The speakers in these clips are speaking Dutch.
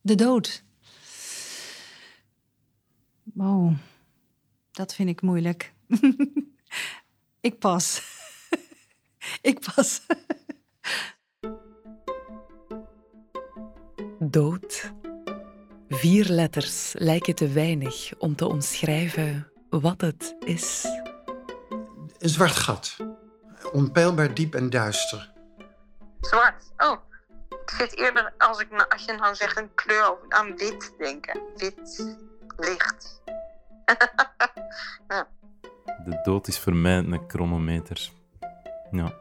De dood. Wow, dat vind ik moeilijk. ik pas. ik pas. Dood. Vier letters lijken te weinig om te omschrijven wat het is. Een zwart gat. Onpeilbaar diep en duister. Zwart. Oh, ik zit eerder als, ik, als je nou zegt een kleur of aan wit denken. Wit, licht. ja. De dood is voor mij een chronometer. Ja.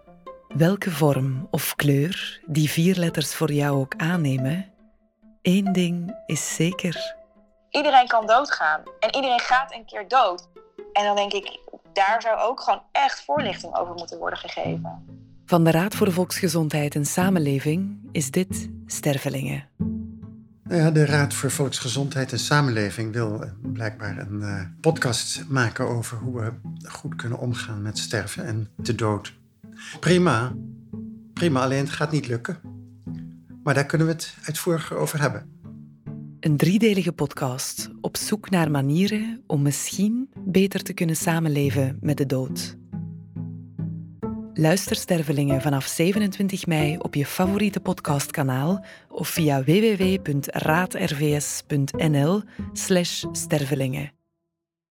Welke vorm of kleur die vier letters voor jou ook aannemen, één ding is zeker. Iedereen kan doodgaan en iedereen gaat een keer dood. En dan denk ik, daar zou ook gewoon echt voorlichting over moeten worden gegeven. Van de Raad voor Volksgezondheid en Samenleving is dit Stervelingen. Nou ja, de Raad voor Volksgezondheid en Samenleving wil eh, blijkbaar een uh, podcast maken over hoe we goed kunnen omgaan met sterven en de dood. Prima, prima, alleen het gaat niet lukken. Maar daar kunnen we het uitvoeriger over hebben. Een driedelige podcast op zoek naar manieren om misschien beter te kunnen samenleven met de dood. Luister Stervelingen vanaf 27 mei op je favoriete podcastkanaal of via www.raadrvs.nl/stervelingen.